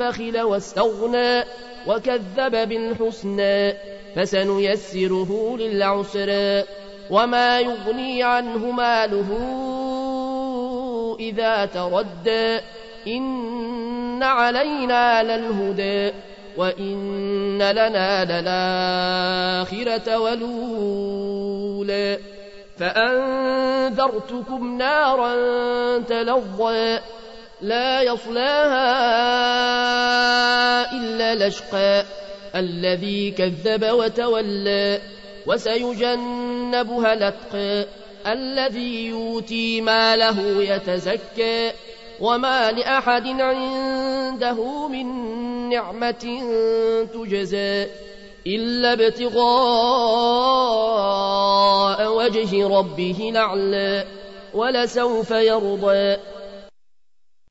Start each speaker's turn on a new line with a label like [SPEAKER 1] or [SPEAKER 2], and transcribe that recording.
[SPEAKER 1] بخل واستغنى وكذب بالحسنى فسنيسره للعسرى وما يغني عنه ماله إذا تردى إن علينا للهدى وإن لنا للآخرة ولولا فأنذرتكم نارا تلظى لا يصلاها إلا لشقى. الذي كذب وتولى وسيجنبها لتقى الذي يؤتي ماله يتزكى. وما لأحد عنده من نعمة تجزى. إلا ابتغاء وجه ربه الأعلى. ولسوف يرضى.